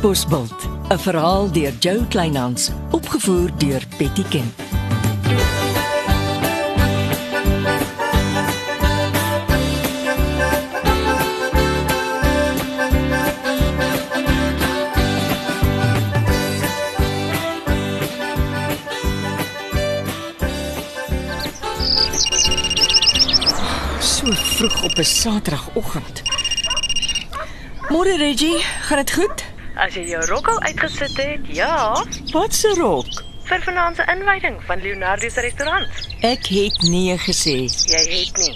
Katbosveld, 'n verhaal deur Jo Kleinhans, opgevoer deur Betty Ken. So vroeg op 'n Saterdagoggend. Môre Reggie, gaan dit goed? As jy jou rok al uitgesit het, ja, Wat se rok? vir vanaand se inwyding van Leonardo se restaurant. Ek het nee gesê. Jy het nie.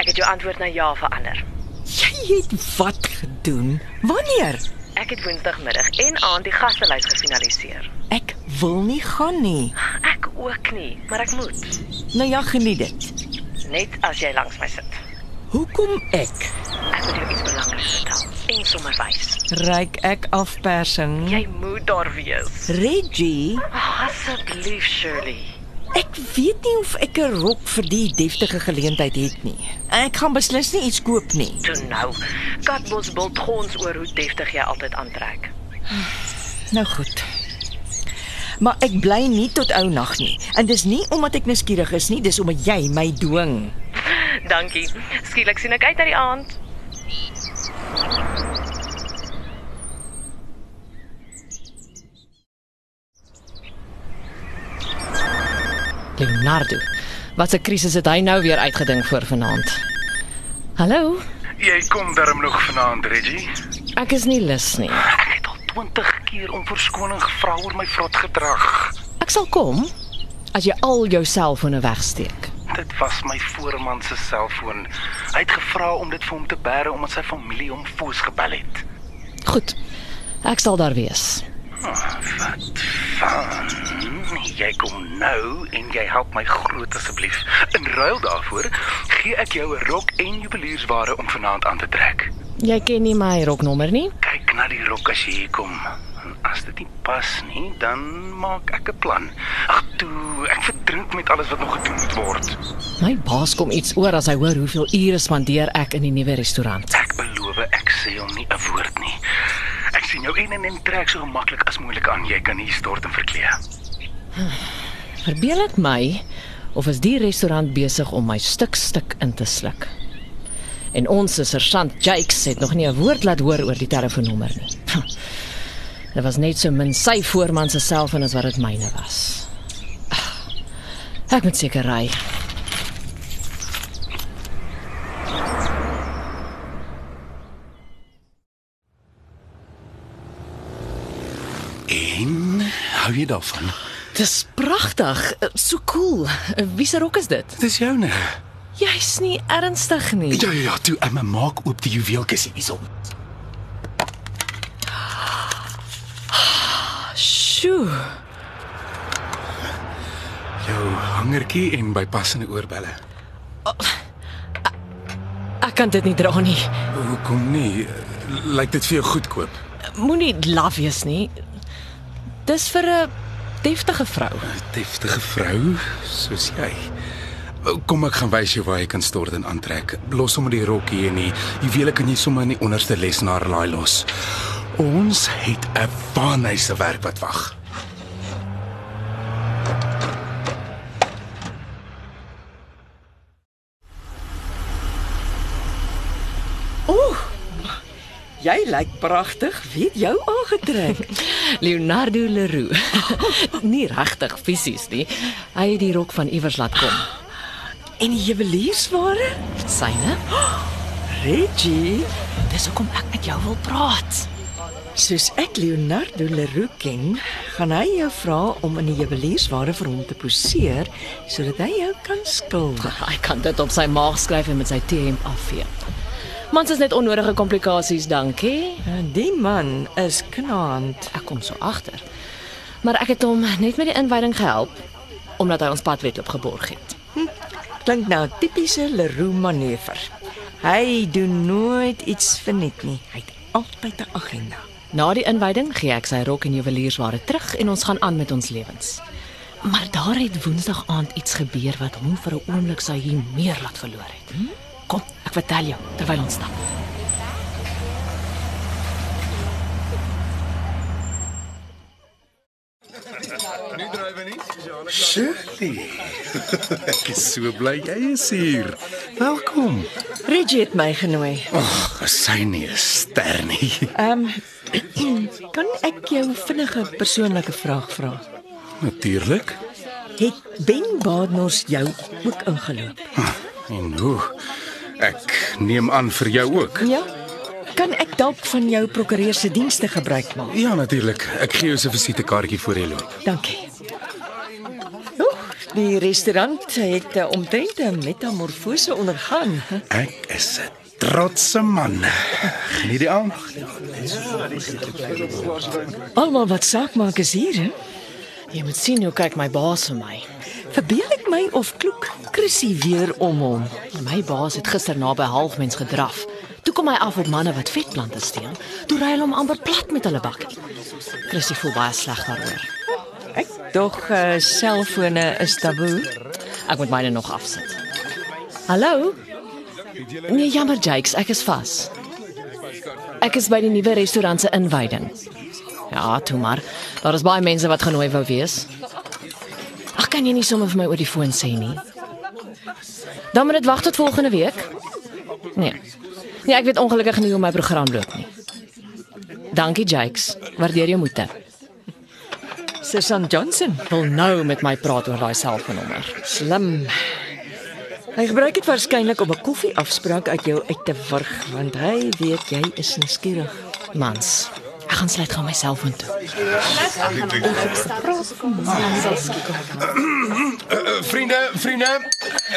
Ek het jou antwoord na ja verander. Jy het wat gedoen? Wanneer? Ek het Woensdagmiddag en aand die gastelys gefinaliseer. Ek wil nie gaan nie. Ek ook nie, maar ek moet. Nou ja, geniet dit. Net as jy langs my sit. Hoekom ek? Ek moet jou iets vertel en sommer wys. Ryk ek afpersing? Jy moet daar wees. Reggie, Ag, Asseblief, Shirley. ek weet nie of ek 'n rok vir die deftige geleentheid het nie. Ek gaan beslis nie iets koop nie. Toe nou. Katbos bult gons oor hoe deftig jy altyd aantrek. Nou goed. Maar ek bly nie tot ou nag nie. En dis nie omdat ek nuuskierig is nie, dis omdat jy my dwing. Dankie. Skielik sien ek uit na die aand. Leonardo. Wat 'n krisis het hy nou weer uitgedink vir vanaand? Hallo? Jy kom darm nog vanaand, Reggie. Ek is nie lus nie. Ek het al 20 keer om verskoning gevra oor my vrot gedrag. Ek sal kom as jy al jou selfone wegsteek. Dit was my voorman se selfoon. Hy het gevra om dit vir hom te bære omdat sy familie hom foos gebel het. Goed. Ek sal daar wees. Oh, wat van? Jy kom nou en jy help my groot asseblief. In ruil daarvoor gee ek jou 'n rok en juweliersware om vanaand aan te trek. Jy ken nie my roknommer nie. Kyk na die rok as jy hier kom. En as dit nie pas nie, dan maak ek 'n plan. Ag toe, ek verdrink met alles wat nog gedoen moet word. My baas kom iets oor as hy hoor hoeveel ure spandeer ek in die nuwe restaurant. Ek beloof ek sê hom nie 'n woord nie. Sien jou in en in trek so maklik as moontlik aan. Jy kan hier stort en verklee. Verbeel ek my of is die restaurant besig om my stuk stuk in te sluk? En ons sergeant Jakes het nog nie 'n woord laat hoor oor die telefoonnommer nie. Dit was net so min sy voorman se selfoon as wat dit myne was. Ag, Ek moet seker ry. En hou jy daarvan? Dis pragtig, so cool. Wie se rok is dit? Dis joune. Jy's nie ernstig nie. Ja ja ja, toe Emma maak oop die juweeltjies hierso. Sjoe. Jou hangertjie en bypassende oorbelle. Ek kan dit nie dra nie. Hoekom nie? Lyk dit vir jou goedkoop? Moenie laf wees nie. Dis vir 'n deftige vrou. Deftige vrou soos jy. Kom ek gaan wys jou waar jy kan stort en aantrek. Los sommer die rokkie en die juwele kan jy sommer in die onderste lesenaar laai los. Ons het 'n waanhuise werk wat wag. Jy lyk pragtig. Wie het jou aangetrek? Leonardo Leroux. nie regtig fisies nie. Hy het die rok van iewers laat kom. en die juweliersware? Syne? Reggie, Dis hoekom ek met jou wil praat. soos ek Leonardo Leroux ken, gaan hy jou vra om in die juweliersware vir hom te poseer sodat hy jou kan skilder. Hy kan dit op sy maag skryf en met sy T-hemp afvee. Mans is net onnodige komplikasies, dankie. En Die man is knaand. Ek kom so agter. Maar ek het hom net met die inwyding gehelp omdat hy ons padwedloop geborg het. Klink nou tipiese Leroux manoeuvre. Hy doen nooit iets verniet nie. Hy het altyd 'n agenda. Na die inwyding gee ek sy rok en juweliersware terug en ons gaan aan met ons lewens. Maar daar het Woensdag aand iets gebeur wat hom vir 'n oomblik sy hier meer laat verloor het. Hm? Kom, ek vertel jou terwyl ons stap. Nie drywe nie, spesiale klas. Shirley. ek is so bly jy is hier. Welkom. Reggie het my genooi. Ag, sy nie 'n ster nie. Ehm um, kan ek jou vinnige persoonlike vraag vra? Natuurlik. Het Ben Baardnors jou ook ingeloop? Huh, en hoe? Ek neem aan vir jou ook. Ja. Kan ek dalk van jou prokureur se dienste gebruik maak? Ja, natuurlik. Ek gee jou 'n visitekaartjie voor jy loop. Dankie. Die restaurant het omtrent 'n metamorfose ondergaan. Ek is 'n trotse man. Geniet die aand. Almal wat saak maak is hier, hè? Jy moet sien hoe kyk my baas vir my. Verbeel ek my of kloek Chrissy weer om hom? My baas het gister naby halfmens gedraf. Toe kom hy af op manne wat vetplante steel. Toe ry hulle hom amper plat met hulle bakkie. Chrissy voel baie sleg daaroor. Ek dog uh, selfone is taboe. Ek moet myne nog afsit. Hallo? Nee, jammer Jakes, ek is vas. Ek is by die nuwe restaurant se inwyding. Ja, toe maar. Daar is baie mense wat genooi wou wees. Kan jy nie sommer vir my oor die foon sê nie? Dan moet dit wag tot volgende week. Nee. Nee, ek weet ongelukkig nie hoe my program loop nie. Dankie Jakes. Waardeer jou moeite. Susan Johnson, Wil nou met my praat oor daai selfoonnommer. slim. Hy gebruik dit waarskynlik om 'n koffieafspraak uit jou uit te wurg, want hy weet jy is nuuskierig. Mans. Gaan sluit gou my selfoon toe. Vriende, vriende,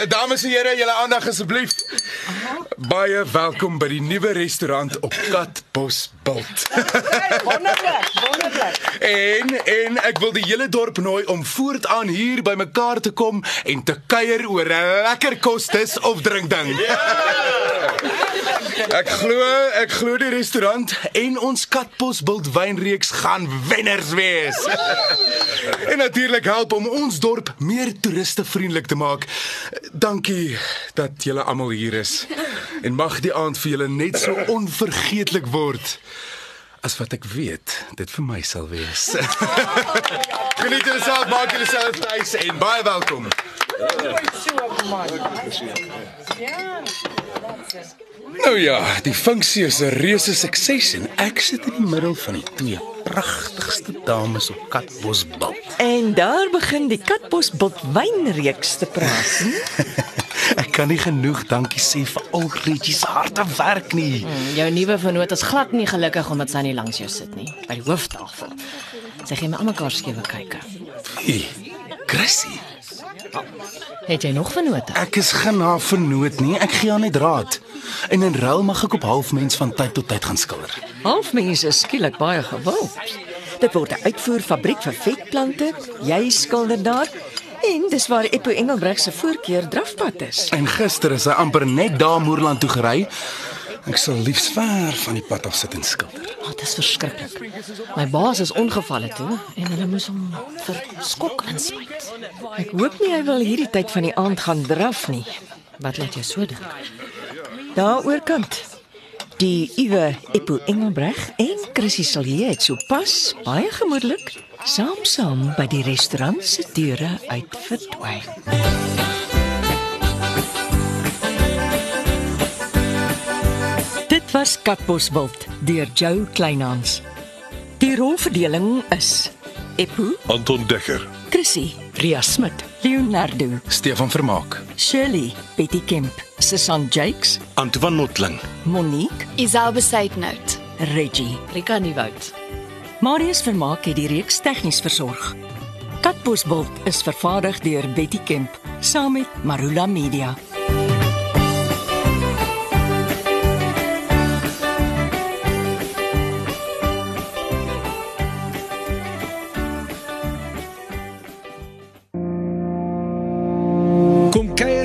dames en here, julle aandag asseblief. Baie welkom by die nuwe restaurant op Katbos Bult. Wonderlik, wonderlik. En en ek wil die hele dorp nooi om voortaan hier bymekaar te kom en te kuier oor lekker kostes of drink ding. Ek glo, ek glo die restaurant en ons Katbos Bult wynreeks gaan wenners wees. En natuurlik help om ons dorp meer toeriste vriendelik te maak. Dankie dat julle almal hier is. En mag die aand vir julle net so onvergeetlik word as wat ek weet dit vir my sal wees. Geniet julleself, maak julleself tuis en baie welkom. Nou ja, die funksie is 'n reuse sukses en ek sit in die middel van die twee pragtigste dames op Katbosbal. En daar begin die Katbos Bult wynreeks te praat. Hm? Ek kan nie genoeg dankie sê vir al Reggie se harde werk nie. Hmm, Jou nuwe vernoot is glad nie gelukkig omdat sy nie langs jou sit nie, by die hooftafel. Sy gee my almekaar skewe kyke. Wie? Chrissy. Het jy nog vernote? Ek is geen haar vernoot nie. Ek gee haar net raad. En in ruil mag ek op halfmens van tyd tot tyd gaan skilder. Halfmense is skielik baie gewild. Dit word 'n uitvoerfabriek vir vetplante. Jy skilder daar en dis waar Eppo Engelbreg se voorkeur drafpad is. En gister is hy amper net daar Moerland toe gery. Ek sal liefs ver van die pad af sit en skilder. Oh, dit is verskriklik. My baas is ongevalle toe en hulle moes hom vir skok inspuit. Ek hoop nie hy wil hierdie tyd van die aand gaan draf nie. Wat laat jou so dink? Daar oorkant. Die uwe Eppo Engelbreg en Chrissy Silje het sopas baie gemoedelik saam saam by die restaurant se deure uit verdwyn. Was Katbosveld deur Jo Kleinhans. Die rolverdeling is Eppo, Anton Dekker, Chrissy, Ria Smit, Leonardo, Stefan Vermaak. Shirley, Betty Kemp, Susan Jakes, Antoine Notling, Monique, Isel Besuitnout. Reggie. Rika Nieuwoud. Marius Vermaak het die reeks tegnies versorg. Katbosveld is vervaardig deur Betty Kemp saam met Marula Media.